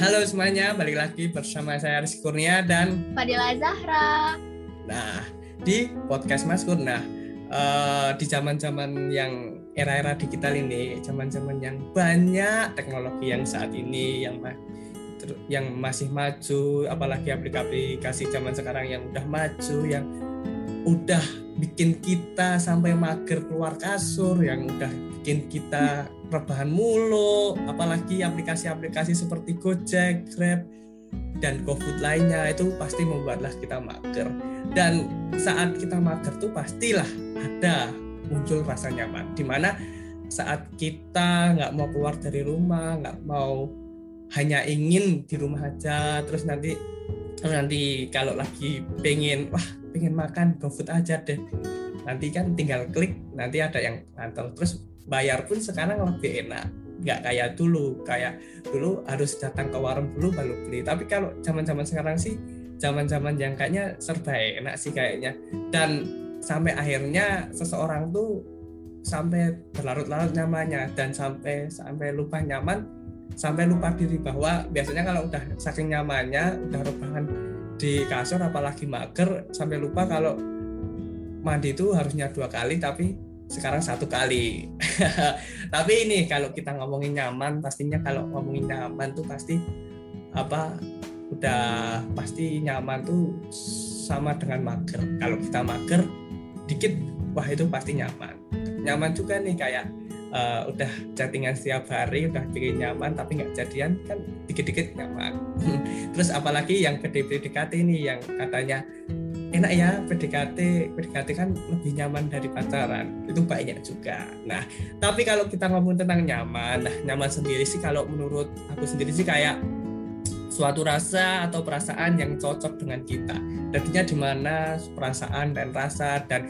Halo semuanya, balik lagi bersama saya Rizky Kurnia dan Fadila Zahra. Nah, di podcast Mas Kurna, uh, di zaman-zaman yang era-era digital ini, zaman-zaman yang banyak teknologi yang saat ini yang yang masih maju, apalagi aplikasi zaman sekarang yang udah maju, yang udah bikin kita sampai mager keluar kasur, yang udah bikin kita rebahan mulu, apalagi aplikasi-aplikasi seperti Gojek, Grab, dan GoFood lainnya itu pasti membuatlah kita mager. Dan saat kita mager tuh pastilah ada muncul rasa nyaman. Di mana saat kita nggak mau keluar dari rumah, nggak mau hanya ingin di rumah aja, terus nanti nanti kalau lagi pengen wah pengen makan GoFood aja deh. Nanti kan tinggal klik nanti ada yang ngantor. Terus bayar pun sekarang lebih enak. Nggak kayak dulu. Kayak dulu harus datang ke warung dulu baru beli. Tapi kalau zaman zaman sekarang sih zaman zaman yang kayaknya serba enak sih kayaknya. Dan sampai akhirnya seseorang tuh sampai berlarut-larut nyamannya. Dan sampai sampai lupa nyaman sampai lupa diri bahwa biasanya kalau udah saking nyamannya udah rebahan di kasur apalagi mager sampai lupa kalau mandi itu harusnya dua kali tapi sekarang satu kali. Tapi ini kalau kita ngomongin nyaman, pastinya kalau ngomongin nyaman tuh pasti apa udah pasti nyaman tuh sama dengan mager. Kalau kita mager dikit, wah itu pasti nyaman. Nyaman juga nih kayak uh, udah chattingan setiap hari, udah bikin nyaman tapi nggak jadian kan dikit-dikit nyaman. Terus apalagi yang PDKT ini yang katanya enak ya PDKT PDKT kan lebih nyaman dari pacaran. Itu banyak juga. Nah tapi kalau kita ngomong tentang nyaman nah nyaman sendiri sih kalau menurut aku sendiri sih kayak suatu rasa atau perasaan yang cocok dengan kita. Jadinya di mana perasaan dan rasa dan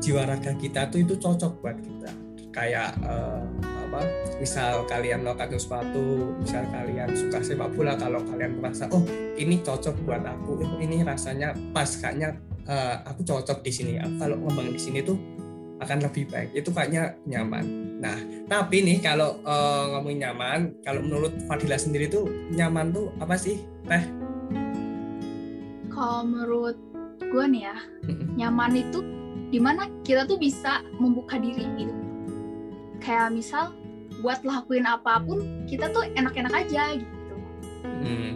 jiwa raga kita tuh itu cocok buat kita kayak uh, apa misal kalian melakukan sesuatu misal kalian suka sepak bola kalau kalian merasa oh ini cocok buat aku ini rasanya pas kayaknya uh, aku cocok di sini. Kalau ngomong di sini tuh akan lebih baik. Itu kayaknya nyaman. Nah tapi nih kalau uh, ngomongin nyaman kalau menurut Fadila sendiri tuh nyaman tuh apa sih teh? Kalau menurut gue nih ya nyaman itu di mana kita tuh bisa membuka diri gitu kayak misal buat lakuin apa pun kita tuh enak-enak aja gitu hmm.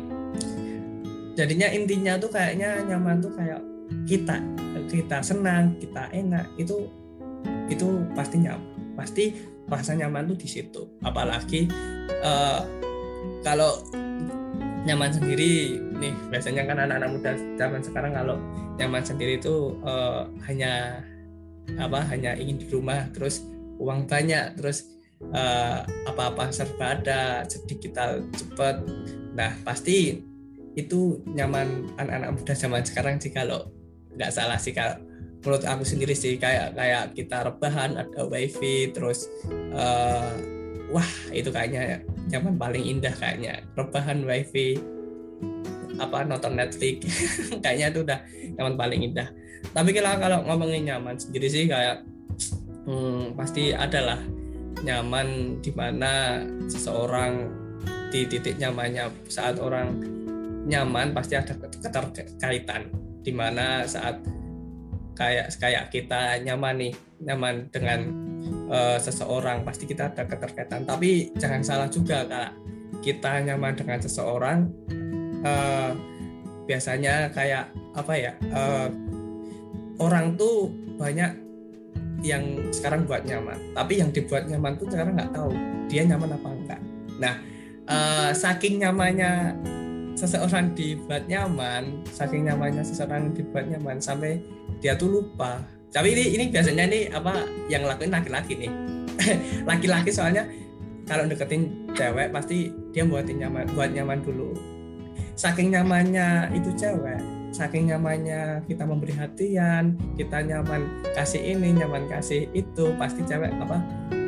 jadinya intinya tuh kayaknya nyaman tuh kayak kita kita senang kita enak itu itu pasti nyaman pasti rasa nyaman tuh di situ apalagi uh, kalau nyaman sendiri nih biasanya kan anak-anak muda zaman sekarang kalau nyaman sendiri itu uh, hanya apa hanya ingin di rumah terus uang banyak terus uh, apa-apa serba ada sedikit cepat nah pasti itu nyaman anak-anak muda zaman sekarang sih kalau nggak salah sih kalau menurut aku sendiri sih kayak kayak kita rebahan ada wifi terus uh, wah itu kayaknya nyaman paling indah kayaknya. Rebahan wifi apa nonton Netflix. Kayaknya itu udah nyaman paling indah. Tapi kalau ngomongin nyaman sendiri sih kayak hmm, pasti adalah nyaman di mana seseorang di titik nyamannya. Saat orang nyaman pasti ada keterkaitan di mana saat kayak kayak kita nyaman nih nyaman dengan uh, seseorang pasti kita ada keterkaitan. Tapi jangan salah juga kalau kita nyaman dengan seseorang uh, biasanya kayak apa ya uh, orang tuh banyak yang sekarang buat nyaman. Tapi yang dibuat nyaman pun sekarang nggak tahu dia nyaman apa enggak. Nah uh, saking nyamannya seseorang dibuat nyaman saking nyamannya seseorang dibuat nyaman sampai dia tuh lupa. Tapi ini ini biasanya nih apa yang lakuin laki-laki nih. Laki-laki soalnya kalau deketin cewek pasti dia buatin nyaman buat nyaman dulu. Saking nyamannya itu cewek saking nyamannya kita memberi hatian kita nyaman kasih ini nyaman kasih itu pasti cewek apa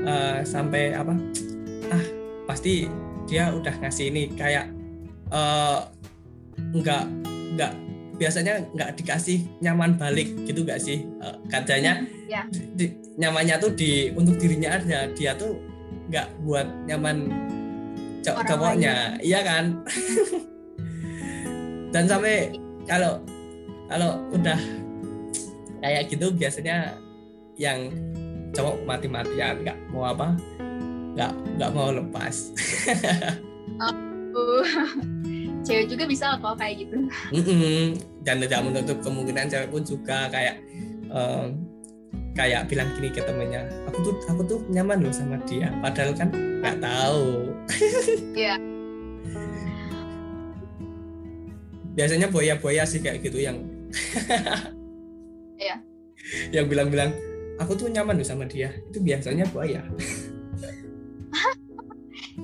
uh, sampai apa ah pasti dia udah ngasih ini. Kayak uh, nggak nggak biasanya nggak dikasih nyaman balik gitu gak sih? Uh, katanya ya. di, nyamannya tuh di untuk dirinya aja. Dia tuh nggak buat nyaman cowok cowoknya. Iya kan? Dan sampai kalau kalau udah kayak gitu biasanya yang cowok mati-matian nggak mau apa nggak nggak mau lepas oh. cewek juga bisa kok kayak gitu mm -mm. dan tidak menutup kemungkinan cewek pun juga kayak um, kayak bilang gini ke temennya aku tuh aku tuh nyaman loh sama dia padahal kan nggak tahu iya biasanya boya-boya sih kayak gitu yang iya. Yang bilang-bilang aku tuh nyaman loh sama dia. Itu biasanya buaya.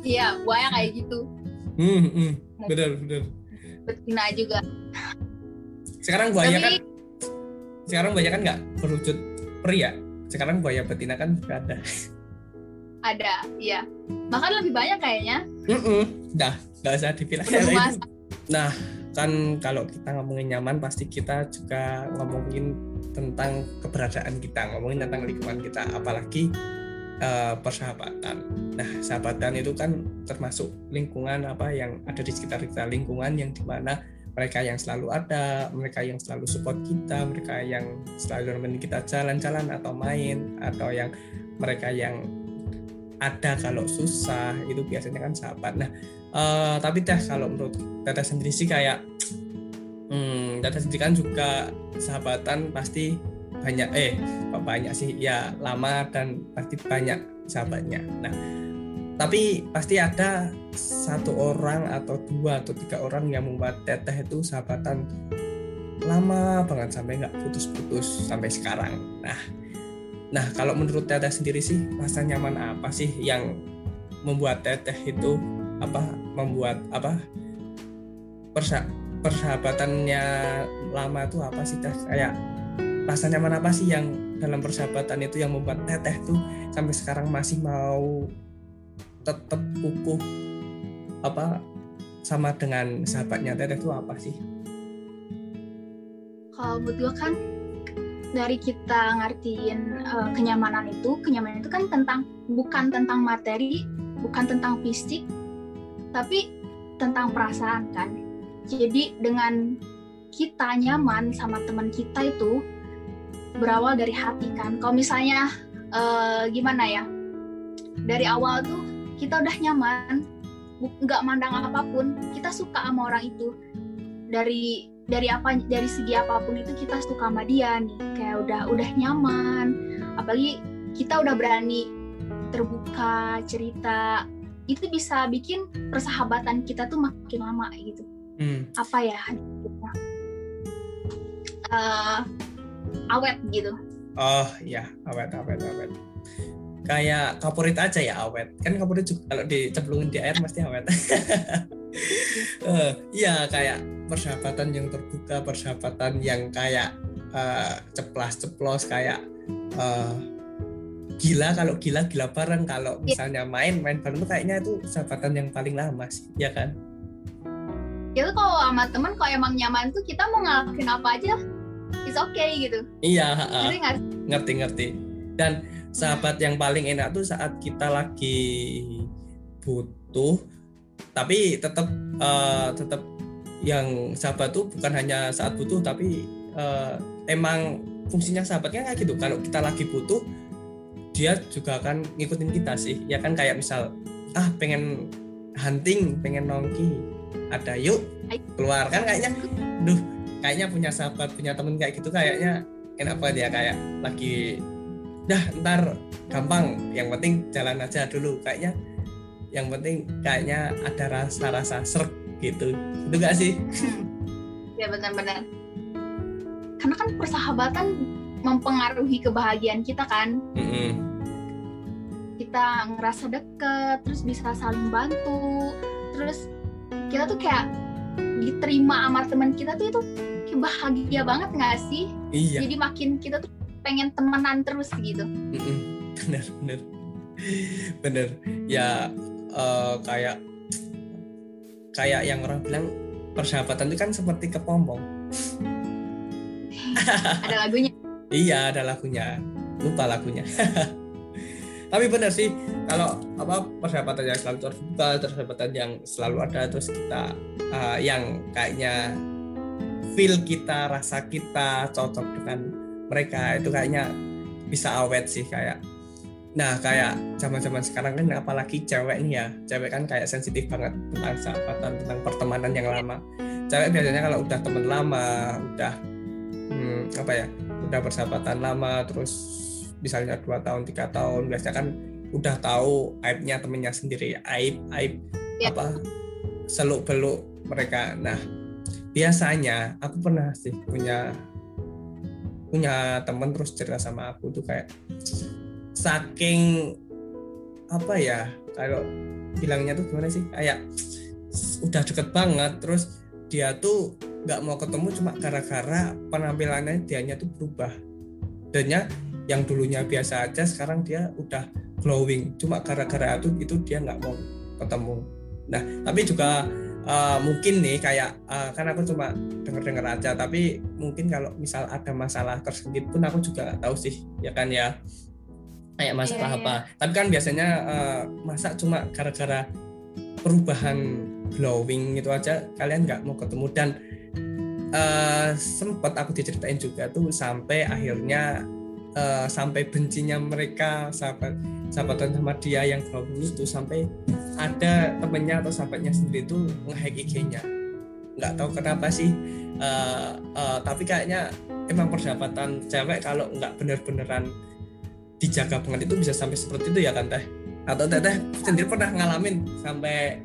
Iya buaya kayak gitu. Hmm, hmm. bener bener. Betina juga. Sekarang buaya Tapi... kan sekarang buaya kan nggak berwujud pria sekarang buaya betina kan ada. Ada iya. Bahkan lebih banyak kayaknya. Mm -mm. dah nggak usah dipilah nah kan kalau kita ngomongin nyaman pasti kita juga ngomongin tentang keberadaan kita ngomongin tentang lingkungan kita apalagi uh, persahabatan nah sahabatan itu kan termasuk lingkungan apa yang ada di sekitar kita lingkungan yang di mana mereka yang selalu ada, mereka yang selalu support kita, mereka yang selalu nemenin kita jalan-jalan atau main, atau yang mereka yang ada kalau susah itu biasanya kan sahabat. Nah, uh, tapi teh kalau menurut Tete sendiri sih kayak, hmm, Tete sendiri kan juga sahabatan pasti banyak, eh banyak sih ya lama dan pasti banyak sahabatnya. Nah, tapi pasti ada satu orang atau dua atau tiga orang yang membuat teteh itu sahabatan lama banget sampai nggak putus-putus sampai sekarang nah nah kalau menurut teteh sendiri sih rasa nyaman apa sih yang membuat teteh itu apa membuat apa persa persahabatannya lama itu apa sih teh kayak rasa nyaman apa sih yang dalam persahabatan itu yang membuat teteh tuh sampai sekarang masih mau tetap kukuh apa sama dengan sahabatnya Teteh itu apa sih? Kalau buat gue kan dari kita ngertiin uh, kenyamanan itu, kenyamanan itu kan tentang bukan tentang materi, bukan tentang fisik, tapi tentang perasaan kan. Jadi dengan kita nyaman sama teman kita itu berawal dari hati kan. Kalau misalnya uh, gimana ya? Dari awal tuh kita udah nyaman nggak mandang apa pun kita suka sama orang itu dari dari apa dari segi apa pun itu kita suka sama dia nih kayak udah udah nyaman apalagi kita udah berani terbuka cerita itu bisa bikin persahabatan kita tuh makin lama gitu. Hmm. apa ya? Uh, awet gitu. Oh ya awet awet awet. Kayak kapurit aja ya awet. Kan kapurit juga kalau dicemplungin di air pasti awet. Uh, iya kayak persahabatan yang terbuka persahabatan yang kayak uh, ceplas ceplos kayak uh, gila kalau gila gila bareng. Kalau iya. misalnya main main bareng tuh kayaknya itu sahabatan yang paling lama sih ya kan? Itu kalau sama temen kalau emang nyaman tuh kita mau ngelakuin apa aja it's okay gitu. Iya uh, ngerti ngerti dan sahabat yang paling enak tuh saat kita lagi butuh tapi tetap uh, eh, tetap yang sahabat tuh bukan hanya saat butuh tapi uh, emang fungsinya sahabatnya kayak gitu. Kalau kita lagi butuh dia juga akan ngikutin kita sih. Ya kan kayak misal ah pengen hunting pengen nongki ada yuk keluar. Kan kayaknya duh kayaknya punya sahabat punya temen kayak gitu kayaknya enak banget ya kayak lagi dah ntar gampang yang penting jalan aja dulu. Kayaknya yang penting kayaknya ada rasa-rasa serk gitu. Itu gak sih? Ya benar-benar. Karena kan persahabatan mempengaruhi kebahagiaan kita kan. Mm -hmm. Kita ngerasa deket terus bisa saling bantu. Terus kita tuh kayak diterima sama teman kita tuh itu bahagia banget nggak sih? Iya. jadi makin kita tuh pengen temenan terus gitu. Bener bener. Bener. Ya uh, kayak kayak yang orang bilang persahabatan itu kan seperti kepompong. Ada lagunya. Iya ada lagunya. Lupa lagunya tapi bener sih kalau apa persahabatan yang selalu terbuka persahabatan yang selalu ada terus kita uh, yang kayaknya feel kita rasa kita cocok dengan mereka itu kayaknya bisa awet sih kayak nah kayak zaman zaman sekarang kan apalagi cewek nih ya cewek kan kayak sensitif banget tentang sahabatan tentang pertemanan yang lama. Cewek biasanya kalau udah temen lama udah hmm, apa ya udah persahabatan lama terus misalnya dua tahun tiga tahun biasanya kan udah tahu aibnya temennya sendiri aib aib ya. apa seluk beluk mereka. Nah biasanya aku pernah sih punya punya temen terus cerita sama aku tuh kayak saking apa ya kalau bilangnya tuh gimana sih? Kayak udah deket banget terus dia tuh nggak mau ketemu cuma gara-gara penampilannya dianya tuh berubah. Dan yang dulunya biasa aja sekarang dia udah glowing. Cuma gara-gara itu itu dia nggak mau ketemu. Nah tapi juga uh, mungkin nih kayak uh, kan aku cuma dengar-dengar aja tapi mungkin kalau misal ada masalah tersendiri pun aku juga nggak tahu sih ya kan ya? Kayak masalah yeah, apa. Yeah. tapi kan biasanya uh, masa cuma gara-gara perubahan glowing itu aja kalian nggak mau ketemu. Dan uh, sempat aku diceritain juga tuh sampai akhirnya uh, sampai bencinya mereka sahabat sahabatan sama dia yang bagus tuh sampai ada temennya atau sahabatnya sendiri tuh ngehack IG-nya nggak tahu kenapa sih uh, uh, tapi kayaknya emang persahabatan cewek kalau nggak bener-beneran dijaga banget itu bisa sampai seperti itu ya kan teh atau teh teh sendiri pernah ngalamin sampai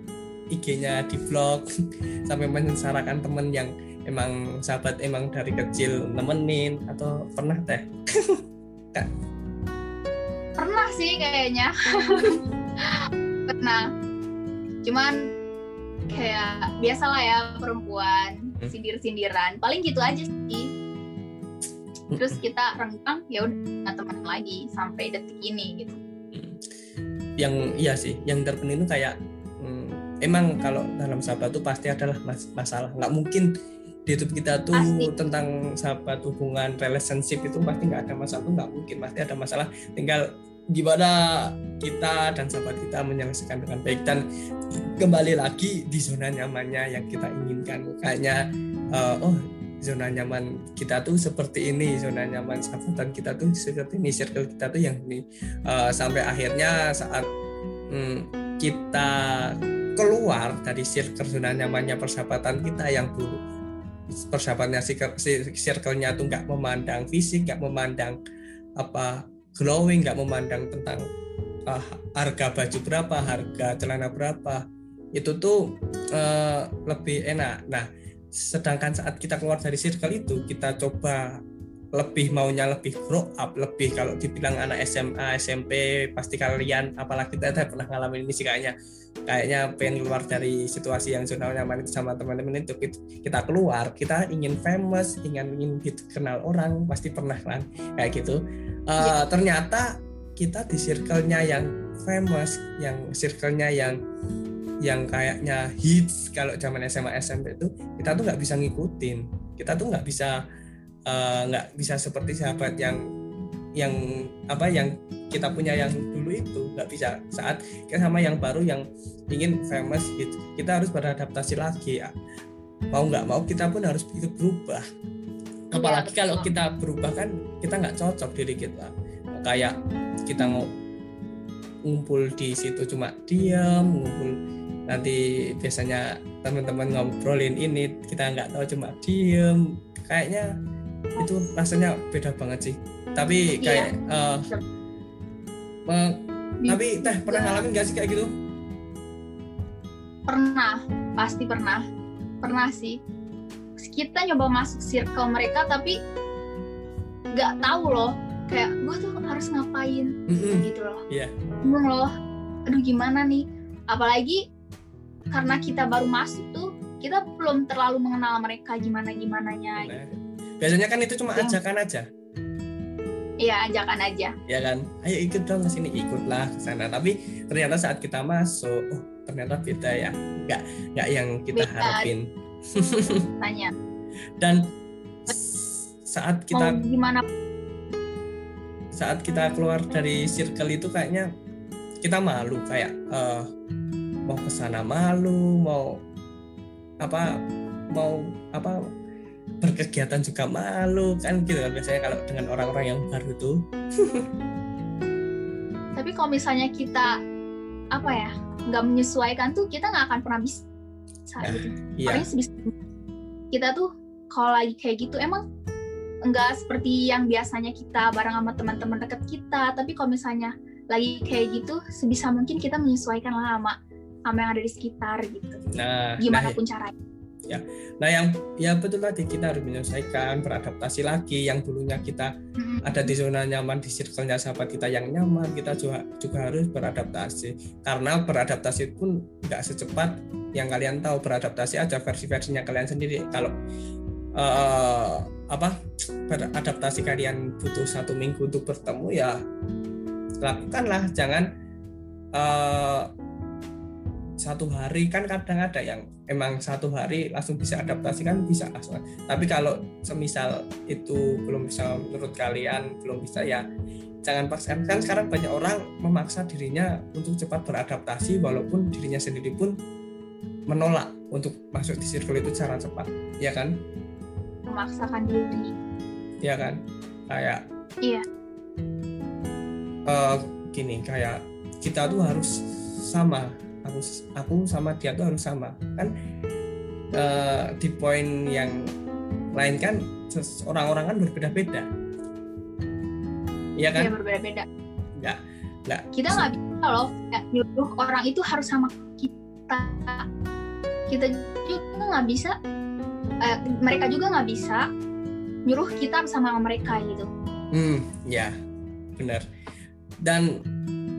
IG-nya di vlog sampai menyengsarakan temen yang emang sahabat emang dari kecil nemenin atau pernah teh Kak. Pernah sih kayaknya. Pernah. Cuman kayak biasalah ya perempuan hmm. sindir-sindiran. Paling gitu aja sih. Terus kita renggang ya udah teman lagi sampai detik ini gitu. Hmm. yang iya sih yang terpenting itu kayak hmm, emang kalau dalam sahabat tuh pasti adalah mas masalah. Nggak mungkin di hidup kita tuh pasti. tentang sahabat hubungan relationship itu pasti nggak ada masalah tuh nggak mungkin pasti ada masalah. Tinggal gimana kita dan sahabat kita menyelesaikan dengan baik. Dan kembali lagi di zona nyamannya yang kita inginkan. Kayaknya uh, oh zona nyaman kita tuh seperti ini zona nyaman sahabatan kita tuh seperti ini circle kita tuh yang ini. Uh, sampai akhirnya saat um, kita keluar dari circle zona nyamannya persahabatan kita yang dulu persahabatnya circle-nya tuh nggak memandang fisik nggak memandang apa glowing nggak memandang tentang uh, harga baju berapa harga celana berapa itu tuh uh, lebih enak. Nah sedangkan saat kita keluar dari circle itu kita coba lebih maunya lebih grow up lebih kalau dibilang anak SMA SMP pasti kalian apalagi kita pernah ngalamin ini sih kayaknya. Kayaknya pengen keluar dari situasi yang zona nyaman itu sama teman-teman itu. Kita keluar kita ingin famous ingin ingin dikenal orang pasti pernah kan? Kayak gitu. Uh, ya. ternyata kita di circle-nya yang famous yang circle-nya yang yang kayaknya hits kalau zaman SMA SMP itu kita tuh nggak bisa ngikutin. Kita tuh nggak bisa nggak uh, bisa seperti sahabat yang yang apa yang kita punya yang dulu itu. Nggak bisa saat kita sama yang baru yang ingin famous gitu. Kita harus beradaptasi lagi ya. mau nggak mau kita pun harus ikut berubah. Iya, apalagi kalau kita berubah kan kita nggak cocok diri kita. Kayak kita mau ngumpul di situ cuma diam ngumpul nanti biasanya teman-teman ngobrolin ini kita nggak tahu cuma diem kayaknya itu rasanya beda banget sih. Tapi iya. kayak iya. uh, tapi teh pernah ngalamin gak sih kayak gitu? Pernah. Pasti pernah. Pernah sih. Kita nyoba masuk circle mereka tapi nggak tahu loh. Kayak gue tuh harus ngapain? Mm-hmm. gitu loh. Yeah. bingung loh. Aduh gimana nih? Apalagi karena kita baru masuk tuh kita belum terlalu mengenal mereka gimana gimananya gitu biasanya kan itu cuma iya. ajakan aja. Iya ajakan aja. Ya kan? Ayo ikut dong ke sini ikutlah ke sana. Tapi ternyata saat kita masuk oh ternyata beda ya. Nggak nggak yang kita beda. harapin. Tanya. Dan saat kita Mau gimana? Saat kita keluar dari circle itu kayaknya kita malu kayak uh, mau ke sana malu mau apa mau apa berkegiatan juga malu kan gitu kan biasanya kalau dengan orang-orang yang baru tuh tapi kalau misalnya kita apa ya nggak menyesuaikan tuh kita nggak akan pernah bisa. Nah, gitu iya. paling sebisa kita tuh kalau lagi kayak gitu emang enggak seperti yang biasanya kita bareng sama teman-teman dekat kita. Tapi kalau misalnya lagi kayak gitu sebisa mungkin kita menyesuaikan lah sama sama yang ada di sekitar gitu. Nah gimana nah, pun caranya ya. Nah yang ya betul tadi kita harus menyesuaikan beradaptasi lagi. Yang dulunya kita ada di zona nyaman di circle-nya sahabat kita yang nyaman kita juga juga harus beradaptasi. Karena beradaptasi pun nggak secepat yang kalian tahu. Beradaptasi aja versi-versinya kalian sendiri. Kalau uh, apa beradaptasi kalian butuh satu minggu untuk bertemu ya lakukanlah. Jangan uh, satu hari kan kadang ada yang emang satu hari langsung bisa adaptasi kan bisa langsung. Tapi kalau semisal itu belum bisa menurut kalian belum bisa ya jangan paksa kan sekarang banyak orang memaksa dirinya untuk cepat beradaptasi walaupun dirinya sendiri pun menolak untuk masuk di circle itu secara cepat. Ya kan? Memaksakan diri. Ya kan? Kayak iya. Uh, gini kayak kita tuh harus sama harus aku sama dia tuh harus sama. Kan uh, di poin yang lain kan orang-orang kan berbeda-beda. Iya kan? Ya, berbeda-beda. Nggak nggak. Kita nggak bisa loh nyuruh orang itu harus sama kita. Kita juga nggak bisa eh, mereka juga nggak bisa nyuruh kita sama mereka gitu. Hmm ya benar. Dan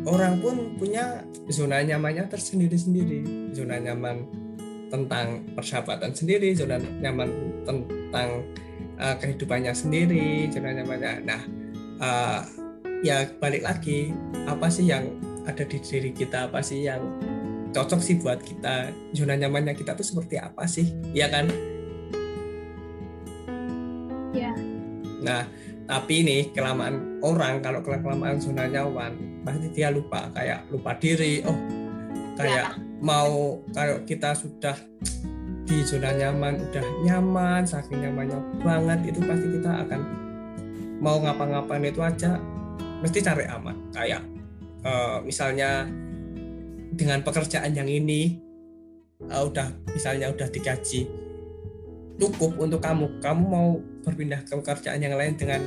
orang pun punya zona nyamannya tersendiri-sendiri. Zona nyaman tentang persahabatan sendiri zona nyaman tentang uh, kehidupannya sendiri zona nyamannya. Nah uh, ya balik lagi apa sih yang ada di diri kita? Apa sih yang cocok sih buat kita? Zona nyamannya kita tuh seperti apa sih? Ya kan? Ya nah tapi nih kelamaan orang kalau kelamaan zona nyaman pasti dia lupa kayak lupa diri oh kayak ya. mau kalau kita sudah di zona nyaman udah nyaman saking nyamannya banget itu pasti kita akan mau ngapa-ngapain itu aja mesti cari aman kayak uh, misalnya dengan pekerjaan yang ini uh, udah misalnya udah digaji cukup untuk kamu. Kamu mau berpindah ke pekerjaan yang lain dengan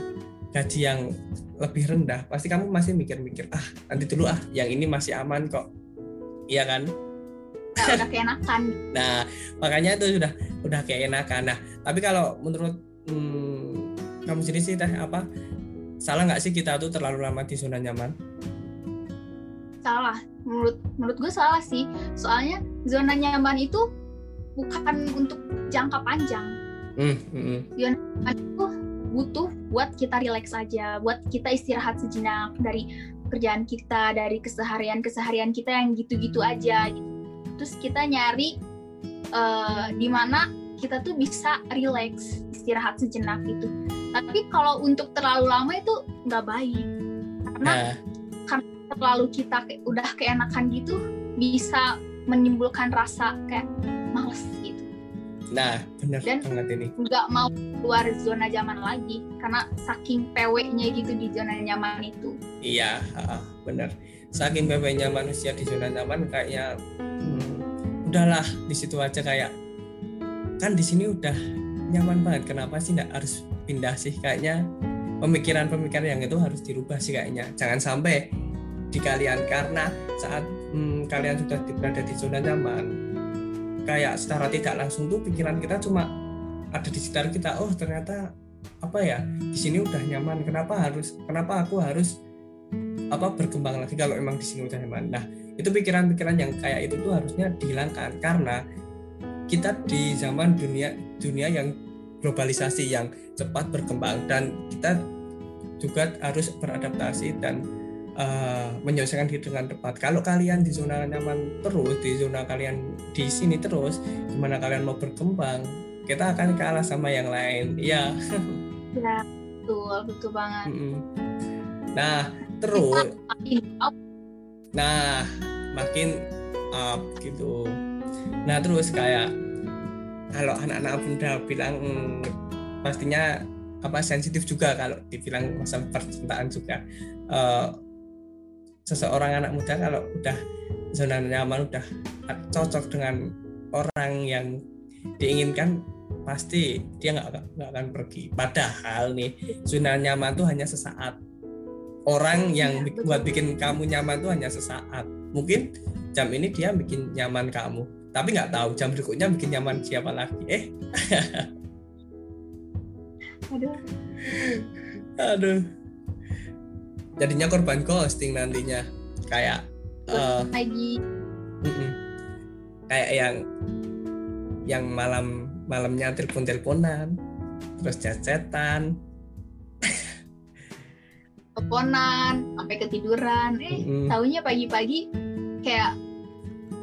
gaji yang lebih rendah pasti kamu masih mikir-mikir ah nanti dulu ah yang ini masih aman kok. Iya kan? Nah, udah keenakan. Nah makanya itu sudah udah keenakan. Nah tapi kalau menurut hmm, kamu sendiri sih teh apa salah nggak sih kita tuh terlalu lama di zona nyaman? Salah. Menurut menurut gue salah sih. Soalnya zona nyaman itu bukan untuk jangka panjang mm, mm, zona itu butuh buat kita relax aja, buat kita istirahat sejenak dari kerjaan kita, dari keseharian-keseharian kita yang gitu-gitu aja. Gitu. Terus kita nyari uh, di mana kita tuh bisa relax, istirahat sejenak gitu. Tapi kalau untuk terlalu lama itu nggak baik, karena uh. karena terlalu kita udah keenakan gitu bisa menimbulkan rasa kayak males gitu. Nah, benar banget ini. Nggak mau keluar zona nyaman lagi karena saking peweknya gitu di zona nyaman itu. Iya, benar. Saking peweknya manusia di zona nyaman kayaknya hmm, udahlah di situ aja kayak kan di sini udah nyaman banget. Kenapa sih nggak harus pindah sih? Kayaknya pemikiran-pemikiran yang itu harus dirubah sih kayaknya. Jangan sampai di kalian karena saat hmm, kalian sudah berada di zona nyaman kayak secara tidak langsung tuh pikiran kita cuma ada di sekitar kita oh ternyata apa ya di sini udah nyaman kenapa harus kenapa aku harus apa berkembang lagi kalau emang di sini udah nyaman? Nah itu pikiran-pikiran yang kayak itu tuh harusnya dihilangkan karena kita di zaman dunia dunia yang globalisasi yang cepat berkembang dan kita juga harus beradaptasi dan uh, menyelesaikan diri dengan tepat. Kalau kalian di zona nyaman terus, di zona kalian di sini terus, gimana kalian mau berkembang? Kita akan kalah sama yang lain. Iya. Ya, betul, betul banget. Nah, terus nah makin up gitu nah terus kayak kalau anak-anak muda bilang hmm, pastinya apa sensitif juga kalau dibilang masa percintaan juga uh, seseorang anak muda kalau udah zona nyaman udah cocok dengan orang yang diinginkan pasti dia nggak nggak akan pergi. Padahal nih zona nyaman itu hanya sesaat. Orang yang ya, buat bikin kamu nyaman itu hanya sesaat. Mungkin jam ini dia bikin nyaman kamu tapi nggak tahu jam berikutnya bikin nyaman siapa lagi eh? Aduh. Aduh jadinya korban ghosting nantinya. Kayak uh, lagi. Kayak yang yang malam malamnya telepon teleponan terus chat-chatan. Teleponan sampai ketiduran. Eh mm -hmm. tahunya pagi-pagi kayak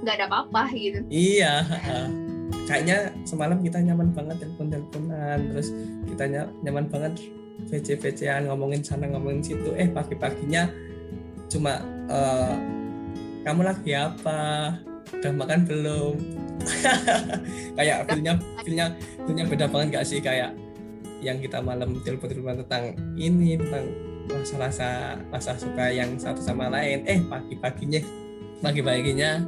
nggak ada apa-apa gitu. Iya kayaknya semalam kita nyaman banget telepon teleponan terus kita nyaman banget VC VCan ngomongin sana ngomongin situ. Eh pagi paginya cuma uh, kamu lagi apa? Udah makan belum? Kayak filmnya filmnya filmnya beda banget gak sih? Kayak yang kita malam telepon telepon tentang ini tentang rasa rasa rasa suka yang satu sama lain. Eh pagi paginya pagi paginya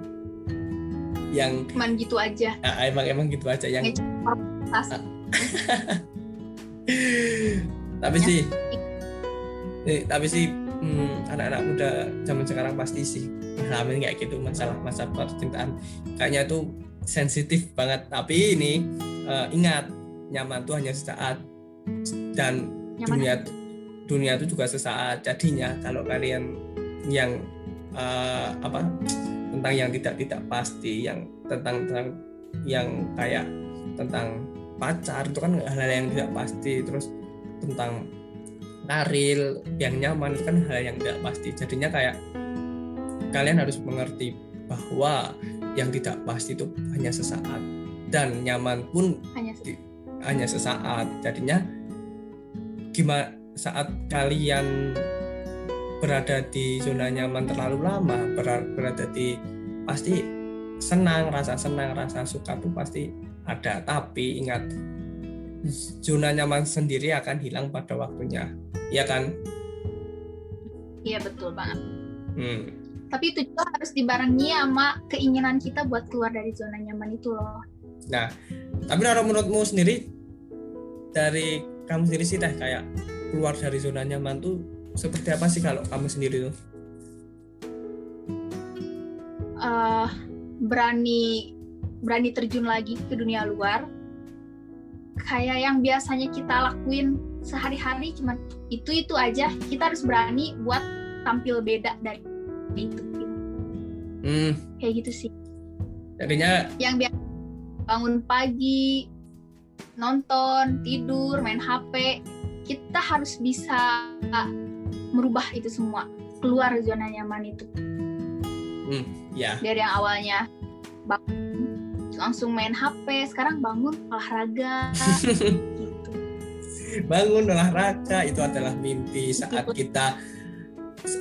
yang emang gitu aja. Uh, emang emang gitu aja yang tapi sih nih, tapi sih hmm, anak-anak muda zaman sekarang pasti sih ngalamin kayak gitu masalah masa percintaan. Kayaknya itu sensitif banget. Tapi ini uh, ingat nyaman tuh hanya sesaat. Dan nyaman. dunia dunia itu juga sesaat. Jadinya kalau kalian yang uh, apa tentang yang tidak tidak pasti yang tentang tentang yang kayak tentang pacar itu kan hal-hal yang tidak pasti terus tentang karir yang nyaman itu kan hal yang tidak pasti. Jadinya kayak kalian harus mengerti bahwa yang tidak pasti itu hanya sesaat. Dan nyaman pun hanya, di, hanya sesaat. Jadinya gimana saat kalian berada di zona nyaman terlalu lama berada di pasti senang rasa senang rasa suka tuh pasti ada. Tapi ingat zona nyaman sendiri akan hilang pada waktunya ya kan iya betul banget hmm. tapi itu juga harus dibarengi sama keinginan kita buat keluar dari zona nyaman itu loh nah tapi kalau menurutmu sendiri dari kamu sendiri sih dah kayak keluar dari zona nyaman tuh seperti apa sih kalau kamu sendiri tuh? Uh, berani berani terjun lagi ke dunia luar. Kayak yang biasanya kita lakuin sehari-hari cuman itu itu aja. Kita harus berani buat tampil beda dari itu. Hmm. Kayak gitu sih. Jadinya yang biasa bangun pagi, nonton, tidur, main HP, kita harus bisa merubah itu semua keluar zona nyaman itu hmm, ya dari yang awalnya bangun langsung main HP sekarang bangun olahraga. Gitu. bangun olahraga itu adalah mimpi saat kita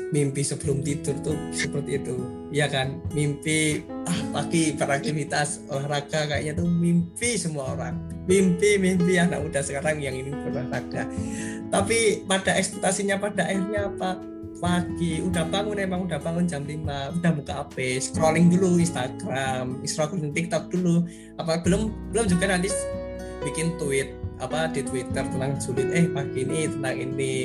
mimpi sebelum tidur tuh seperti itu. Ya kan? Mimpi ah pagi beraktivitas olahraga kayaknya tuh mimpi semua orang. Mimpi mimpi anak muda sekarang yang ini berolahraga. Tapi pada ekspektasinya pada akhirnya apa pagi udah bangun emang udah bangun jam 5 udah buka HP scrolling dulu Instagram scrolling TikTok dulu. Apa belum belum juga nanti bikin tweet apa di Twitter tentang sulit eh pagi ini tentang ini.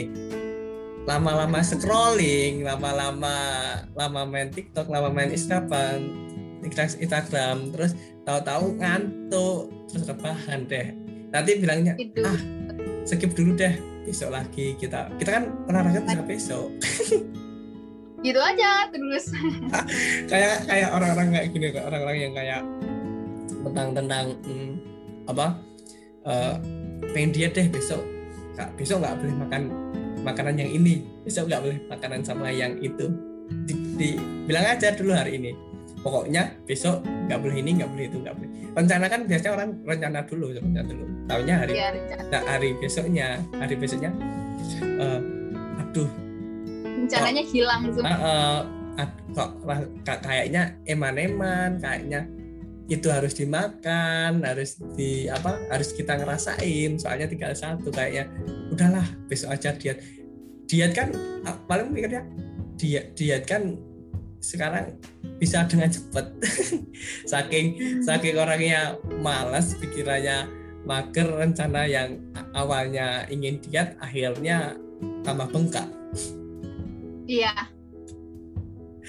Lama-lama scrolling, lama-lama lama main TikTok, lama main Instagram, Instagram, terus tahu-tahu ngantuk, terus rebahan deh. Nanti bilangnya, ah skip dulu deh, besok lagi kita kita kan olahraga bisa besok. gitu aja terus. kayak kayak orang-orang kayak gini, orang-orang yang kayak tentang tentang hmm, apa uh, pengen diet deh besok, kak besok nggak boleh makan makanan yang ini besok nggak boleh makanan sama yang itu di, di, bilang aja dulu hari ini pokoknya besok nggak boleh ini nggak boleh itu nggak boleh. Rencana kan biasanya orang rencana dulu rencana dulu. Tahunya hari ya, nah, hari besoknya hari besoknya uh, aduh. Rencananya oh, hilang uh, uh, kok kayaknya eman-eman kayaknya itu harus dimakan harus di apa harus kita ngerasain soalnya tinggal satu kayaknya. Udahlah besok aja diet. Diet kan paling mikirnya diet diet kan sekarang bisa dengan cepat. Saking saking orangnya malas pikirannya mager rencana yang awalnya ingin diet akhirnya tambah bengkak. Iya.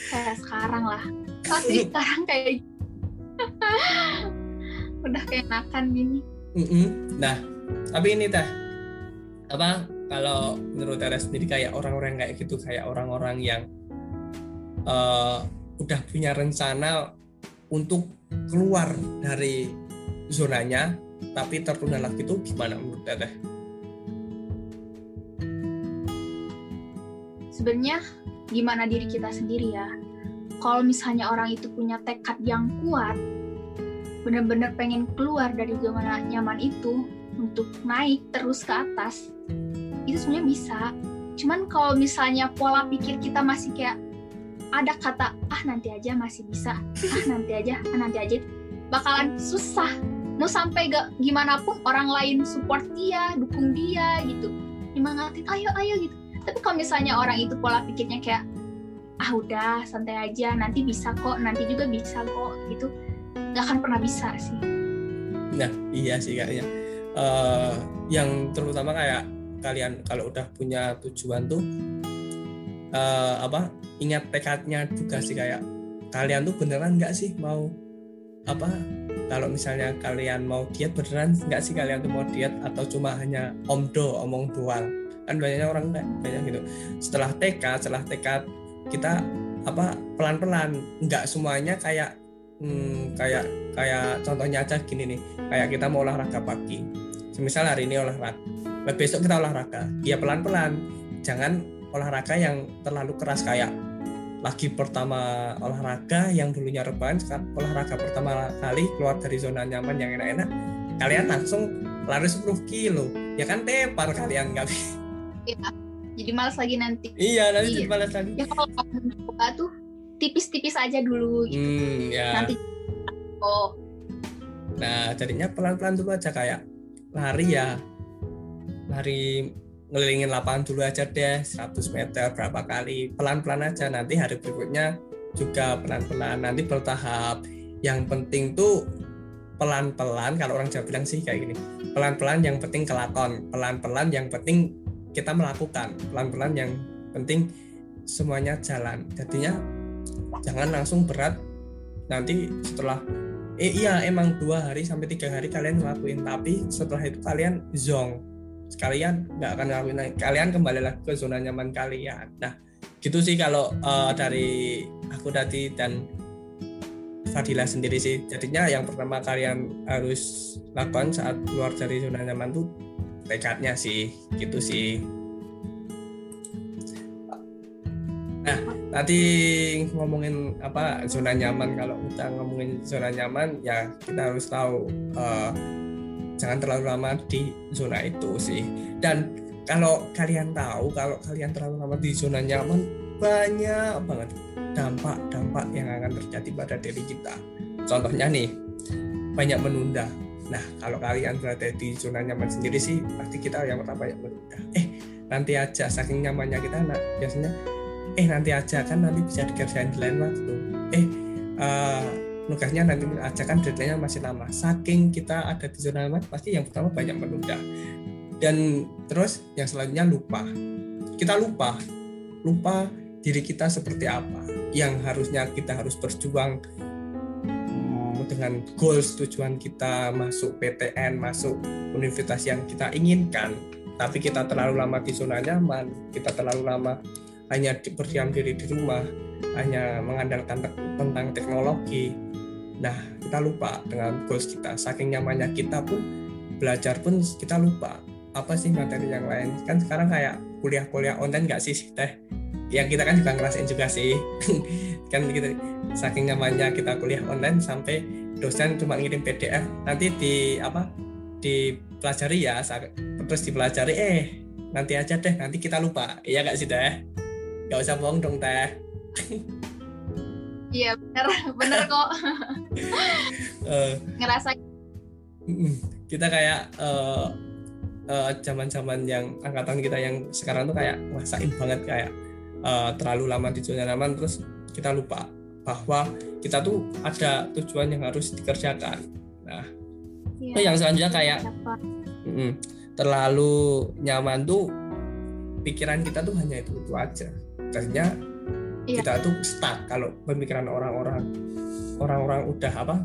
Kayak sekarang lah. Pasti sekarang kayak udah kayak makan gini mm -mm. nah tapi ini teh apa kalau menurut Tera sendiri kayak orang-orang kayak gitu kayak orang-orang yang uh, udah punya rencana untuk keluar dari zonanya tapi tertunda lagi itu gimana menurut Teteh? Sebenarnya gimana diri kita sendiri ya kalau misalnya orang itu punya tekad yang kuat benar-benar pengen keluar dari zona nyaman itu untuk naik terus ke atas itu sebenarnya bisa cuman kalau misalnya pola pikir kita masih kayak ada kata ah nanti aja masih bisa. Ah nanti aja ah nanti aja. Bakalan susah. Mau sampai gak gimana pun orang lain support dia dukung dia gitu. Nyemangatin ayo ayo gitu. Tapi kalau misalnya orang itu pola pikirnya kayak ah udah santai aja. Nanti bisa kok nanti juga bisa kok gitu. Nggak akan pernah bisa sih. Nah iya sih kayaknya uh, yang terutama kayak kalian kalau udah punya tujuan tuh uh, apa ingat tekadnya juga sih kayak kalian tuh beneran nggak sih mau apa kalau misalnya kalian mau diet beneran nggak sih kalian tuh mau diet atau cuma hanya omdo omong doang? Kan banyaknya orang banyak gitu. Setelah tekad setelah tekad kita apa pelan-pelan. Nggak semuanya kayak hmm, kayak kayak contohnya aja gini nih. Kayak kita mau olahraga pagi. Semisal hari ini olahraga. Besok kita olahraga. Ya pelan-pelan. Jangan olahraga yang terlalu keras kayak lagi pertama olahraga yang dulunya rebahan sekarang olahraga pertama kali keluar dari zona nyaman yang enak-enak kalian langsung lari 10 kilo. Ya kan tepar kalian nggak bisa iya jadi malas lagi nanti. Iya nanti iya. malas lagi. Ya kalau coba tuh tipis-tipis aja dulu gitu. Hmm, ya. nanti oh. Nah jadinya pelan-pelan dulu aja kayak lari ya. Lari ngelilingin lapangan dulu aja deh 100 meter berapa kali. Pelan-pelan aja nanti hari berikutnya juga pelan-pelan. Nanti bertahap. Yang penting tuh pelan-pelan kalau orang Jawa bilang sih kayak gini pelan-pelan yang penting kelakon pelan-pelan yang penting kita melakukan pelan-pelan yang penting semuanya jalan. Jadinya jangan langsung berat nanti setelah eh iya emang dua hari sampai tiga hari kalian ngelakuin tapi setelah itu kalian zong sekalian nggak akan ngelakuin kalian kembali lagi ke zona nyaman kalian. Nah gitu sih kalau uh, dari aku tadi dan Fadila sendiri sih. Jadinya yang pertama kalian harus lakukan saat keluar dari zona nyaman tuh tekadnya sih. Gitu sih. Nah tadi ngomongin apa zona nyaman. Kalau kita ngomongin zona nyaman ya kita harus tahu uh, jangan terlalu lama di zona itu sih dan kalau kalian tahu kalau kalian terlalu lama di zona nyaman banyak banget dampak-dampak yang akan terjadi pada diri kita contohnya nih banyak menunda Nah, kalau kalian berada di zona nyaman sendiri sih, pasti kita yang pertama yang menunda. Eh, nanti aja, saking nyamannya kita, nah, biasanya, eh nanti aja kan nanti bisa dikerjain di lain waktu. Eh, uh, nugasnya nanti aja kan deadline-nya masih lama. Saking kita ada di zona nyaman, pasti yang pertama banyak menunda. Dan terus yang selanjutnya lupa. Kita lupa, lupa diri kita seperti apa. Yang harusnya kita harus berjuang dengan goals tujuan kita masuk PTN, masuk universitas yang kita inginkan, tapi kita terlalu lama di zona nyaman, kita terlalu lama hanya berdiam diri di rumah, hanya mengandalkan tentang teknologi. Nah, kita lupa dengan goals kita. Saking nyamannya kita pun belajar pun kita lupa apa sih materi yang lain. Kan sekarang kayak kuliah-kuliah online nggak sih teh? Yang kita kan juga ngerasain juga sih. kan kita saking nyamannya kita kuliah online sampai dosen cuma ngirim PDF nanti di apa dipelajari ya terus dipelajari eh nanti aja deh nanti kita lupa iya gak sih teh gak usah bohong dong teh iya bener bener kok. Eh, ngerasa kita kayak eh, zaman-zaman yang angkatan kita yang sekarang tuh kayak ngerasain banget kayak eh, terlalu lama di zona nyaman terus kita lupa bahwa kita tuh ada tujuan yang harus dikerjakan. Nah, itu yang selanjutnya kayak mm, terlalu nyaman tuh pikiran kita tuh hanya itu itu aja. Artinya Iya. kita tuh stuck kalau pemikiran orang-orang orang-orang udah apa?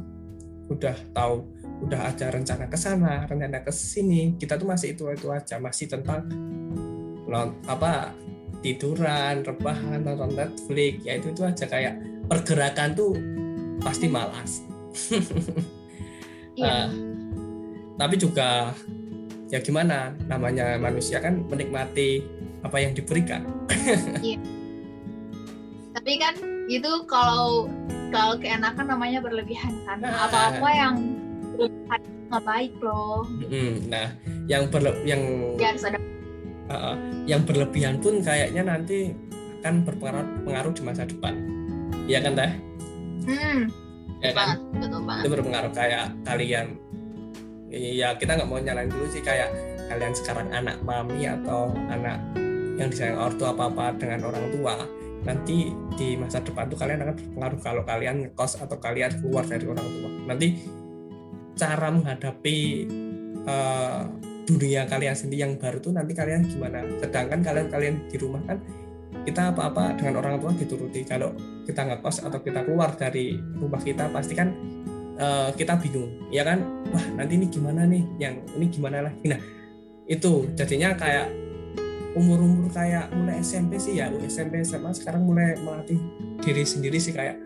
Udah tahu, udah ada rencana ke sana, rencana ke sini. Kita tuh masih itu itu aja, masih tentang apa tiduran, rebahan, nonton Netflix, ya itu itu aja kayak pergerakan tuh pasti malas. iya Ah, tapi juga ya gimana namanya manusia kan menikmati apa yang diberikan tapi kan itu kalau kalau keenakan namanya berlebihan kan. Nah. apa-apa yang berlebihan nggak baik loh. Nah yang berle- yang ya harus ada uh, uh, yang berlebihan pun kayaknya nanti akan berpengaruh pengaruh di masa depan. Iya kan teh? Hmm. Ya kan? Banget betul banget. Itu berpengaruh kayak kalian. Ya kita nggak mau nyalain dulu sih kayak kalian sekarang anak mami atau anak yang disayang ortu apa apa dengan orang tua nanti di masa depan tuh kalian akan berpengaruh kalau kalian ngekos atau kalian keluar dari orang tua. Nanti cara menghadapi eh, dunia kalian sendiri yang baru tuh nanti kalian gimana? Sedangkan kalian kalian di rumah kan kita apa-apa dengan orang tua dituruti. Kalau kita ngekos atau kita keluar dari rumah kita pasti kan eh, kita bingung ya kan? Wah nanti ini gimana nih? Yang ini gimana lagi? Nah itu jadinya kayak umur-umur kayak mulai SMP sih ya SMP SMA sekarang mulai melatih diri sendiri sih kayak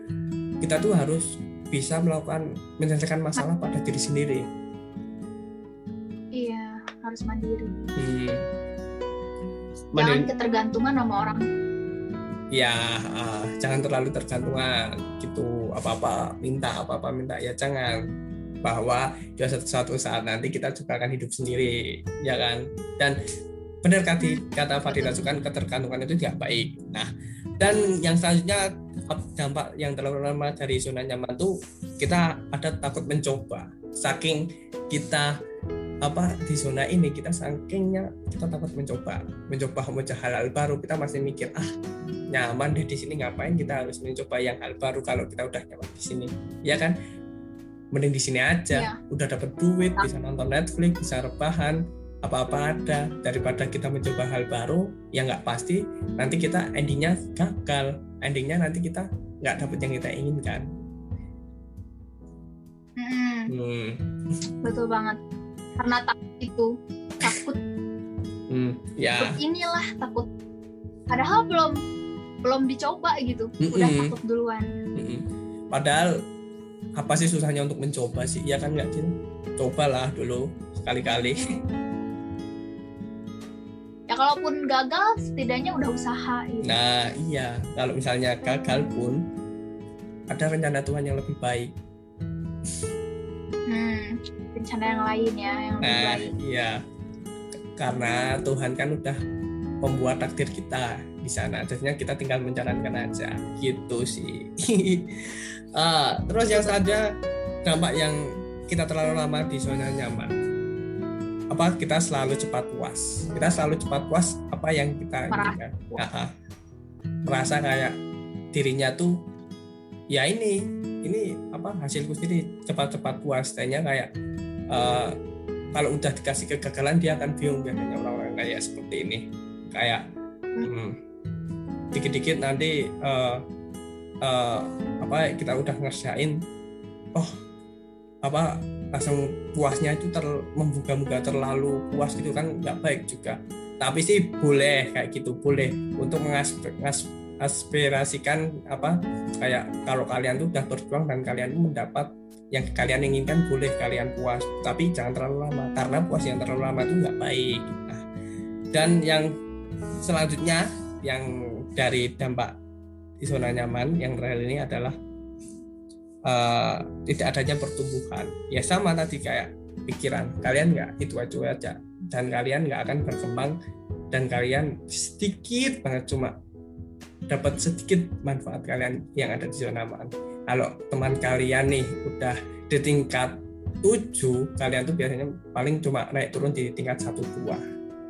kita tuh harus bisa melakukan menyelesaikan masalah pada diri sendiri. Iya harus mandiri. Hmm. jangan Mandiri- ketergantungan sama orang. Ya ah, jangan terlalu tergantungan gitu apa-apa minta apa-apa minta ya jangan. Bahwa ya suatu, suatu saat nanti kita juga akan hidup sendiri ya kan? Dan benar kata kata Fadila juga kan ketergantungan itu tidak baik. Nah dan yang selanjutnya dampak yang terlalu lama dari zona nyaman tuh kita ada takut mencoba. Saking kita apa di zona ini kita sakingnya kita takut mencoba. Mencoba mencoba hal-hal baru kita masih mikir ah nyaman deh di sini ngapain kita harus mencoba yang hal baru kalau kita udah nyaman di sini? Ya kan? Mending di sini aja. Iya. udah dapat duit bisa nonton Netflix bisa rebahan apa-apa ada. Daripada kita mencoba hal baru yang nggak pasti nanti kita endingnya gagal. Endingnya nanti kita nggak dapet yang kita inginkan. Mm-mm, hmm. betul banget. Karena takut itu takut. Hmm. ya. Takut inilah takut. Padahal belum belum dicoba gitu. Udah Mm-mm. takut duluan. Mm-mm. padahal apa sih susahnya untuk mencoba sih? Ya kan nggak Cin? cobalah dulu sekali-kali. Ya kalaupun gagal setidaknya udah usaha gitu. Nah, iya, kalau misalnya gagal pun ada rencana Tuhan yang lebih baik. hmm, rencana yang lain ya yang lebih Nah, baik iya. Karena Tuhan kan udah membuat takdir kita di sana. Jadinya kita tinggal menjalankan aja. Gitu sih. Ah, terus yang saja dampak yang kita terlalu lama di zona nyaman. Apa kita selalu cepat puas. Kita selalu cepat puas apa yang kita inginkan. Ah, ah. Merasa kayak dirinya tuh ya ini ini apa hasilku sendiri cepat-cepat puas kayaknya kayak eh, kalau udah dikasih kegagalan dia akan bingung biasanya orang-orang kayak seperti ini kayak hmm, dikit-dikit nanti eh, eh, apa kita udah ngerjain oh apa langsung puasnya itu ter membuka-buka terlalu puas gitu kan nggak baik juga. Tapi sih boleh kayak gitu boleh. Untuk mengaspirasikan apa kayak kalau kalian tuh udah berjuang dan kalian mendapat yang kalian inginkan boleh kalian puas. Tapi jangan terlalu lama karena puas yang terlalu lama itu nggak baik. Nah, dan yang selanjutnya yang dari dampak di zona nyaman yang terakhir ini adalah eh, tidak adanya pertumbuhan. Ya sama tadi kayak pikiran kalian nggak itu aja aja. Dan kalian nggak akan berkembang dan kalian sedikit banget cuma dapat sedikit manfaat kalian yang ada di zona aman. Kalau teman kalian nih udah di tingkat 7 kalian tuh biasanya paling cuma naik turun di tingkat satu dua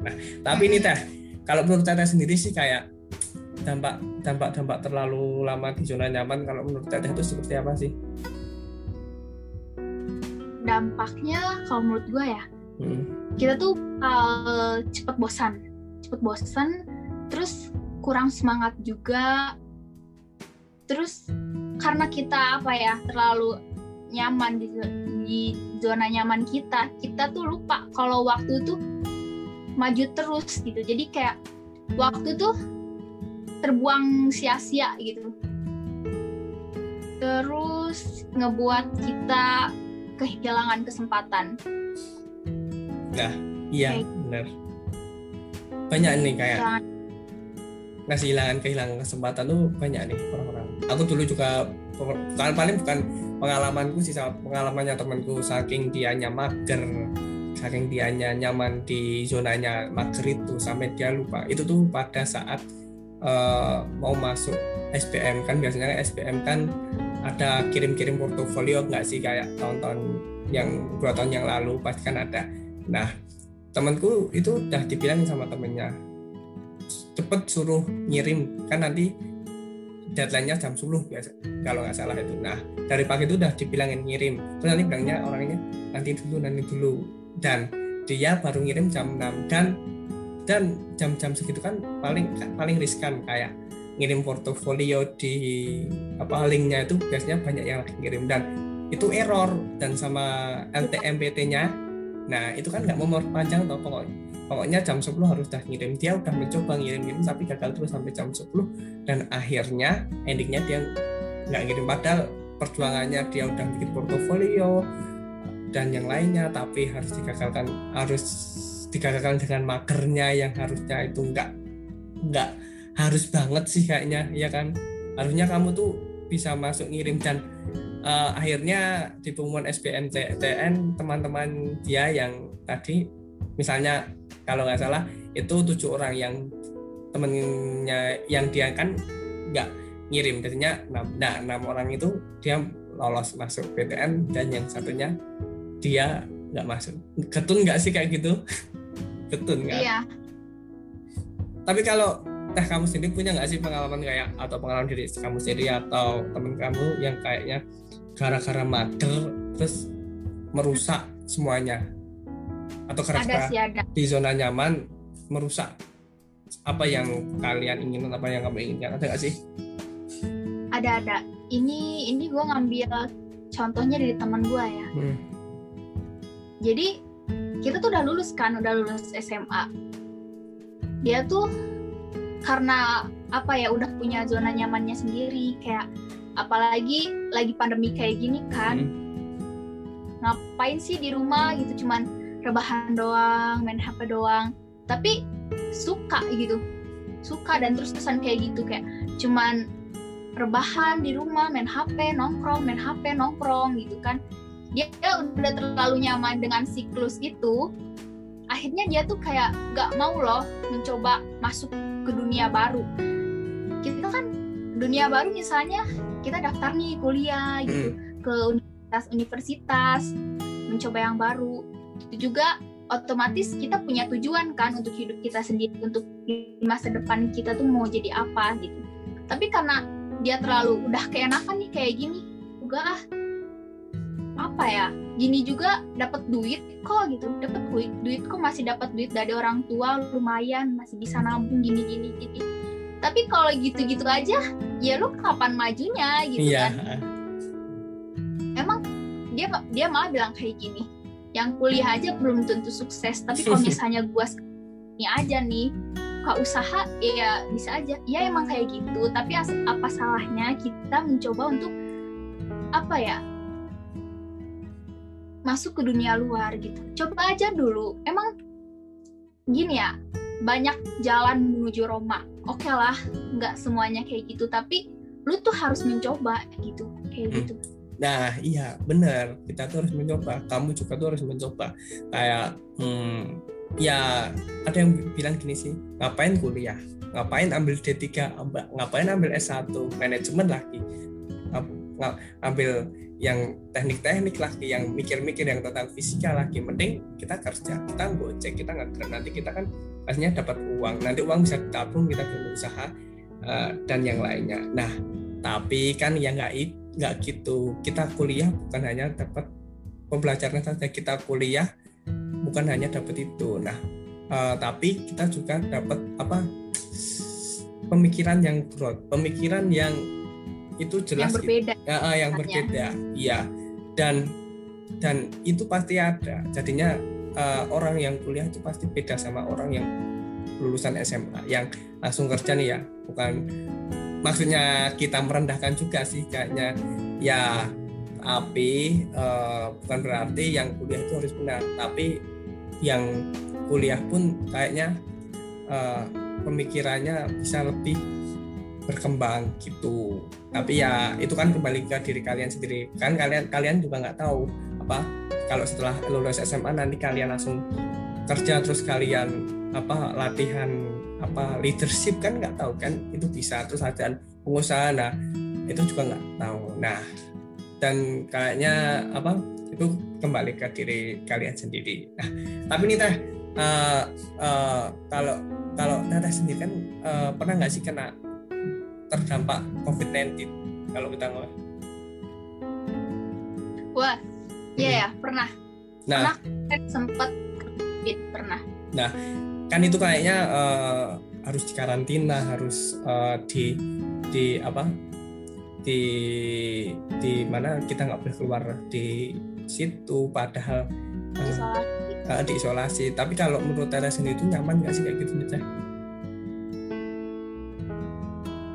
nah tapi ini teh kalau menurut saya sendiri sih kayak dampak dampak dampak terlalu lama di zona nyaman kalau menurut teteh itu seperti apa sih dampaknya kalau menurut gue ya hmm. kita tuh uh, cepet bosan cepet bosan terus kurang semangat juga terus karena kita apa ya terlalu nyaman di, di zona nyaman kita kita tuh lupa kalau waktu tuh maju terus gitu jadi kayak waktu tuh terbuang sia-sia gitu terus ngebuat kita kehilangan kesempatan. Nah, iya okay. benar. Banyak nih kayak ngasih kehilangan kehilangan kesempatan tuh banyak nih orang-orang. Aku dulu juga bukan paling bukan pengalamanku sih pengalamannya temanku saking dianya mager saking dianya nyaman di zonanya mager itu sampai dia lupa itu tuh pada saat uh, mau masuk SPM kan biasanya SPM kan ada kirim-kirim portofolio nggak sih? Kayak tahun-tahun yang dua tahun yang lalu pasti kan ada. Nah temanku itu udah dibilang sama temennya cepet suruh ngirim kan nanti deadline-nya jam 10 biasa kalau nggak salah itu. Nah dari pagi itu udah dibilangin ngirim. Terus nanti bilangnya orangnya nanti dulu nanti dulu. Dan dia baru ngirim jam 6 dan dan jam-jam segitu kan paling paling riskan kayak ngirim portofolio di apa linknya itu biasanya banyak yang ngirim dan itu error dan sama LTMPT-nya nah itu kan nggak mau panjang toh pokoknya pokoknya jam 10 harus udah ngirim. Dia udah mencoba ngirim-ngirim tapi gagal terus sampai jam 10 dan akhirnya endingnya dia nggak ngirim. Padahal perjuangannya dia udah bikin portofolio dan yang lainnya tapi harus digagalkan harus digagalkan dengan magernya yang harusnya itu nggak nggak harus banget sih kayaknya ya kan? Harusnya kamu tuh bisa masuk ngirim dan uh, akhirnya di pengumuman SBMPTN teman-teman dia yang tadi misalnya kalau nggak salah itu tujuh orang yang temennya yang dia kan nggak ngirim. Biasanya nah enam orang itu dia lolos masuk PTN dan yang satunya dia nggak masuk. Ketun nggak sih kayak gitu ketun nggak iya. Tapi kalau teh kamu sendiri punya nggak sih pengalaman kayak atau pengalaman diri kamu sendiri atau temen kamu yang kayaknya gara-gara mager terus merusak semuanya? Atau karena di zona nyaman merusak apa yang kalian ingin apa yang kamu inginkan? Ada nggak sih? Ada ada. Ini ini gue ngambil contohnya dari teman gue ya. Hmm. jadi kita tuh udah lulus kan udah lulus SMA dia tuh karena apa ya udah punya zona nyamannya sendiri kayak apalagi lagi pandemi kayak gini kan. Hmm. ngapain sih di rumah gitu cuman rebahan doang main HP doang. Tapi suka gitu suka dan terus terusan kayak gitu kayak cuman rebahan di rumah main HP nongkrong main HP nongkrong gitu kan dia, udah terlalu nyaman dengan siklus itu akhirnya dia tuh kayak gak mau loh mencoba masuk ke dunia baru. Kita kan dunia baru misalnya kita daftar nih kuliah gitu hmm. ke universitas-universitas mencoba yang baru. Itu juga otomatis kita punya tujuan kan untuk hidup kita sendiri untuk di masa depan kita tuh mau jadi apa gitu. Tapi karena dia terlalu udah keenakan nih kayak gini juga ah apa ya gini juga dapat duit kok gitu dapat duit duit kok masih dapat duit dari orang tua lumayan masih bisa nabung gini gini. Gini tapi kalau gitu-gitu aja ya lu kapan majunya gitu iya. kan? emang dia dia malah bilang kayak gini yang kuliah aja belum tentu sukses tapi kalau misalnya gua ini aja nih buka usaha ya bisa aja. Ya emang kayak gitu tapi apa salahnya kita mencoba untuk apa ya masuk ke dunia luar gitu. Coba aja dulu. Emang gini ya banyak jalan menuju Roma. Oke okay lah nggak semuanya kayak gitu tapi lu tuh harus mencoba gitu kayak hmm. gitu. Nah iya benar kita tuh harus mencoba. Kamu juga tuh harus mencoba. Kayak hmm, ya ada yang bilang gini sih ngapain kuliah? Ngapain ambil D3 ngapain ambil S1 manajemen lagi. Ambil yang teknik-teknik lagi yang mikir-mikir yang tentang fisika lagi. Mending kita kerja kita gocek kita nggak nanti kita kan pastinya dapat uang. Nanti uang bisa ditabung kita berusaha uh, dan yang lainnya. Nah tapi kan ya nggak nggak gitu. Kita kuliah bukan hanya dapat pembelajaran saja. Kita kuliah bukan hanya dapat itu. Nah uh, tapi kita juga dapat apa? Pemikiran yang broad pemikiran yang itu jelas yang berbeda. Ya, uh, yang berbeda. Iya. Dan dan itu pasti ada. Jadinya uh, orang yang kuliah itu pasti beda sama orang yang lulusan SMA yang langsung kerja nih ya. Bukan maksudnya kita merendahkan juga sih kayaknya. Ya tapi uh, bukan berarti yang kuliah itu harus benar. Tapi yang kuliah pun kayaknya uh, pemikirannya bisa lebih berkembang gitu. Tapi ya itu kan kembali ke diri kalian sendiri. Kan kalian kalian juga nggak tahu apa kalau setelah lulus SMA nanti kalian langsung kerja terus kalian apa latihan apa leadership kan nggak tahu kan itu bisa terus ada pengusaha. Nah itu juga nggak tahu. Nah dan kayaknya apa itu kembali ke diri kalian sendiri. Nah tapi nih teh uh, uh, kalau kalau teteh sendiri kan uh, pernah nggak sih kena terdampak COVID-19 kalau kita ngomong? Wah, iya hmm. ya pernah. Nah, pernah sempat COVID pernah. Nah, kan itu kayaknya uh, harus dikarantina, harus uh, di di apa? Di di mana kita nggak boleh keluar di situ, padahal uh, diisolasi. Uh, diisolasi. Tapi kalau menurut Tera sendiri itu nyaman nggak sih kayak gitu, Teh?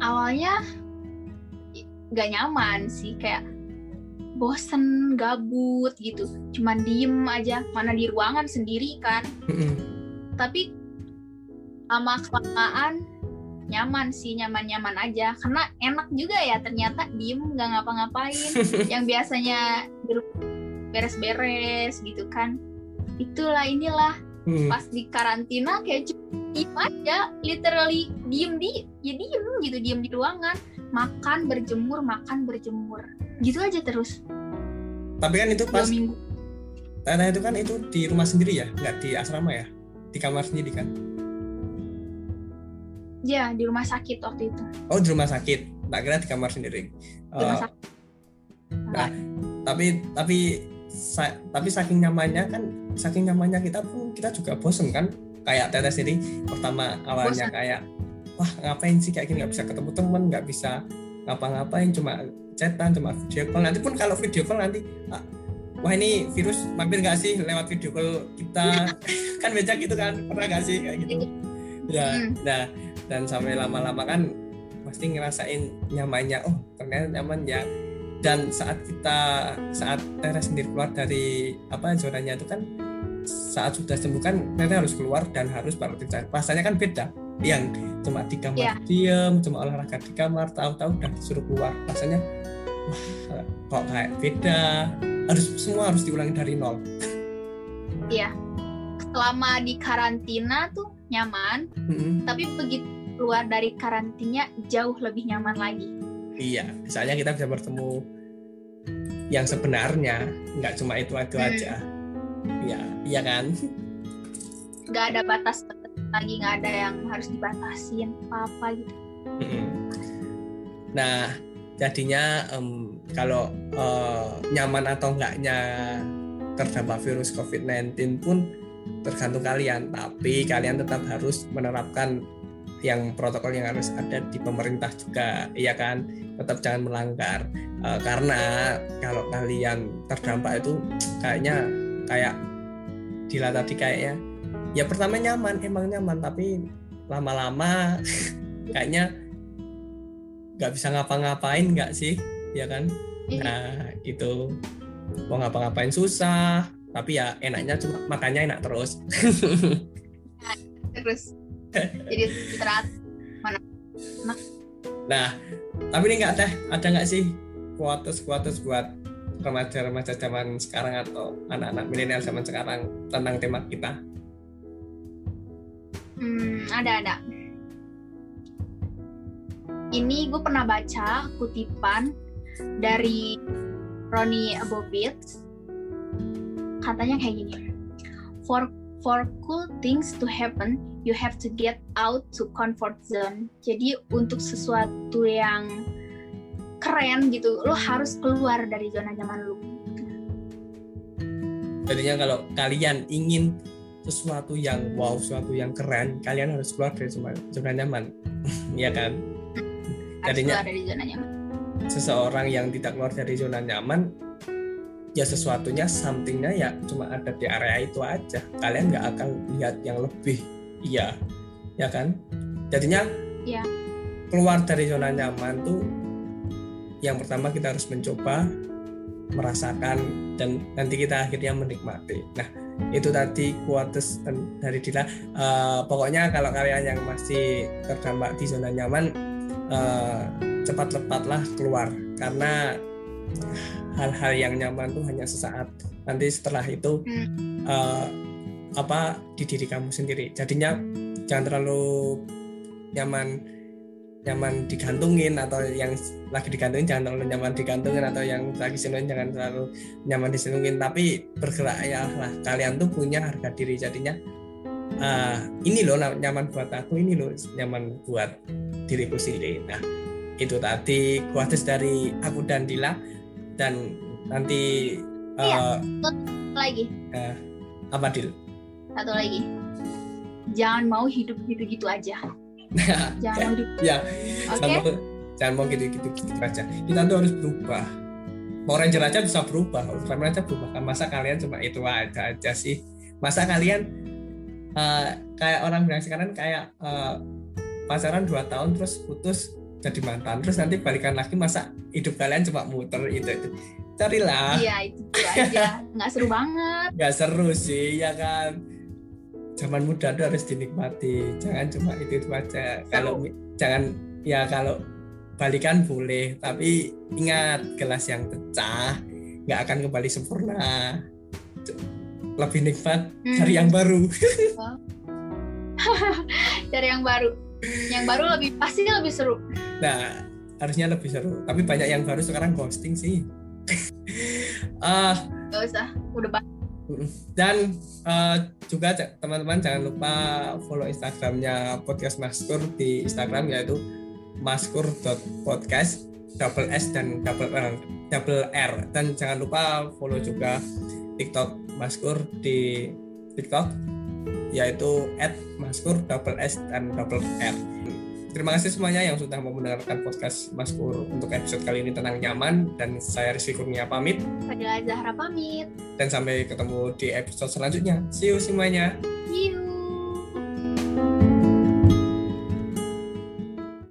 Awalnya gak nyaman sih kayak bosen gabut gitu. Cuman diem aja mana di ruangan sendiri kan. Tapi lama kelamaan nyaman sih nyaman nyaman aja. Karena enak juga ya ternyata diem nggak ngapa-ngapain. Yang biasanya beres-beres gitu kan. Itulah inilah hmm. pas di karantina kayak diem aja literally diem di ya diem gitu diem di ruangan. Makan berjemur makan berjemur. Gitu aja terus. Tapi kan itu pas minggu. Tata itu kan itu di rumah sendiri ya? Nggak di asrama ya? Di kamar sendiri kan? Ya di rumah sakit waktu itu. Oh di rumah sakit. Tak kira di kamar sendiri. Di rumah uh, sakit. nah tapi tapi sa tapi saking nyamannya kan saking nyamannya kita pun kita juga bosen kan. Kayak tetes ini pertama awalnya bosen. kayak wah ngapain sih kayak gini? Nggak bisa ketemu temen nggak bisa ngapa-ngapain cuma chatan cuma video call. Nanti pun kalau video call nanti ah, wah ini virus mampir nggak sih lewat video call kita? Kan beca gitu kan pernah nggak sih kayak gitu? Ya hmm. nah dan sampai lama-lama kan pasti ngerasain nyamannya oh ternyata nyaman ya dan saat kita saat Tera sendiri keluar dari apa zonanya itu kan saat sudah sembuh kan Tera harus keluar dan harus kerja rasanya kan beda. Yang cuma di kamar yeah. diem cuma olahraga di kamar tahu-tahu udah disuruh keluar. Rasanya wah kok kayak beda? Harus semua harus diulangi dari nol. Iya. Selama di karantina tuh nyaman mm-hmm. tapi begitu keluar dari karantinya jauh lebih nyaman lagi iya misalnya kita bisa bertemu yang sebenarnya nggak cuma itu itu hmm. aja. Ya iya kan? Nggak ada batas lagi nggak ada yang harus dibatasin apa apa gitu nah jadinya um, kalau uh, nyaman atau enggaknya terdampak virus COVID-19 pun tergantung kalian. Tapi kalian tetap harus menerapkan yang protokol yang harus ada di pemerintah juga iya kan? Tetap jangan melanggar. Uh, karena kalau kalian terdampak itu kayaknya kayak Dila tadi kayaknya. Ya pertama nyaman emang nyaman tapi lama-lama kayaknya nggak bisa ngapa-ngapain nggak sih? Ya kan? Iya. nah itu mau ngapa-ngapain susah tapi ya enaknya cuma makannya enak terus. Terus jadi istirahat mana nah tapi ini nggak teh ada nggak sih kuotas kuotas buat remaja-remaja zaman sekarang atau anak-anak milenial zaman sekarang tentang tema kita Hmm, ada ada. Ini gue pernah baca kutipan dari Ronnie Abovitz. Katanya kayak gini. For for cool things to happen, you have to get out to comfort zone. Jadi untuk sesuatu yang keren gitu, lo harus keluar dari zona nyaman lo. Jadinya kalau kalian ingin sesuatu yang wow, sesuatu yang keren, kalian harus keluar dari zona, zona nyaman, ya kan? Jadinya dari zona nyaman. Seseorang yang tidak keluar dari zona nyaman, ya sesuatunya somethingnya ya cuma ada di area itu aja. Kalian nggak akan lihat yang lebih, iya, ya kan? Jadinya ya. keluar dari zona nyaman tuh yang pertama kita harus mencoba merasakan dan nanti kita akhirnya menikmati. Nah, itu tadi quotes dari Dila. Uh, pokoknya kalau kalian yang masih terdampak di zona nyaman, uh, cepat cepatlah keluar karena hal-hal yang nyaman tuh hanya sesaat. Nanti setelah itu uh, apa di diri kamu sendiri. Jadinya jangan terlalu nyaman nyaman digantungin atau yang lagi digantungin jangan terlalu nyaman digantungin atau yang lagi senengin jangan terlalu nyaman disenengin. Tapi bergerak ya lah kalian tuh punya harga diri. Jadinya uh, ini loh nyaman buat aku ini loh nyaman buat diriku sendiri. Nah itu tadi kuatis dari aku dan Dila dan nanti uh, iya, lagi. uh, apa Dil? Satu lagi. Jangan mau hidup gitu-gitu aja. Jangan mau hidup. Ya okay. jangan mau gitu gitu gitu aja. Kita tuh harus berubah. Mau ranger aja bisa berubah. Ultraman aja berubah. Masa kalian cuma itu aja aja sih? Masa kalian uh, kayak orang bilang sekarang kayak uh, pacaran 2 tahun terus putus jadi mantan. Terus nanti balikan lagi masa hidup kalian cuma muter itu itu. Carilah. Iya itu aja. Nggak seru banget. Nggak seru sih ya kan? Zaman muda itu harus dinikmati. Jangan cuma itu itu aja. Kalau jangan ya kalau balikan boleh tapi ingat gelas yang pecah nggak akan kembali sempurna. Lebih nikmat hmm. cari yang baru. Cari yang baru yang baru lebih pasti lebih seru. Nah harusnya lebih seru. Tapi banyak yang baru sekarang ghosting sih. Ah. Uh, gak usah udah banyak dan uh, juga teman-teman jangan lupa follow Instagramnya podcast Maskur di Instagram yaitu maskur.podcast double S dan double R, double R. Dan jangan lupa follow juga TikTok Maskur di TikTok yaitu @maskur double S dan double R. Terima kasih semuanya yang sudah mau mendengarkan podcast Mas Pur untuk episode kali ini tentang nyaman dan saya Rizky Kurnia pamit. Fadila Zahra pamit. Dan sampai ketemu di episode selanjutnya. See you semuanya.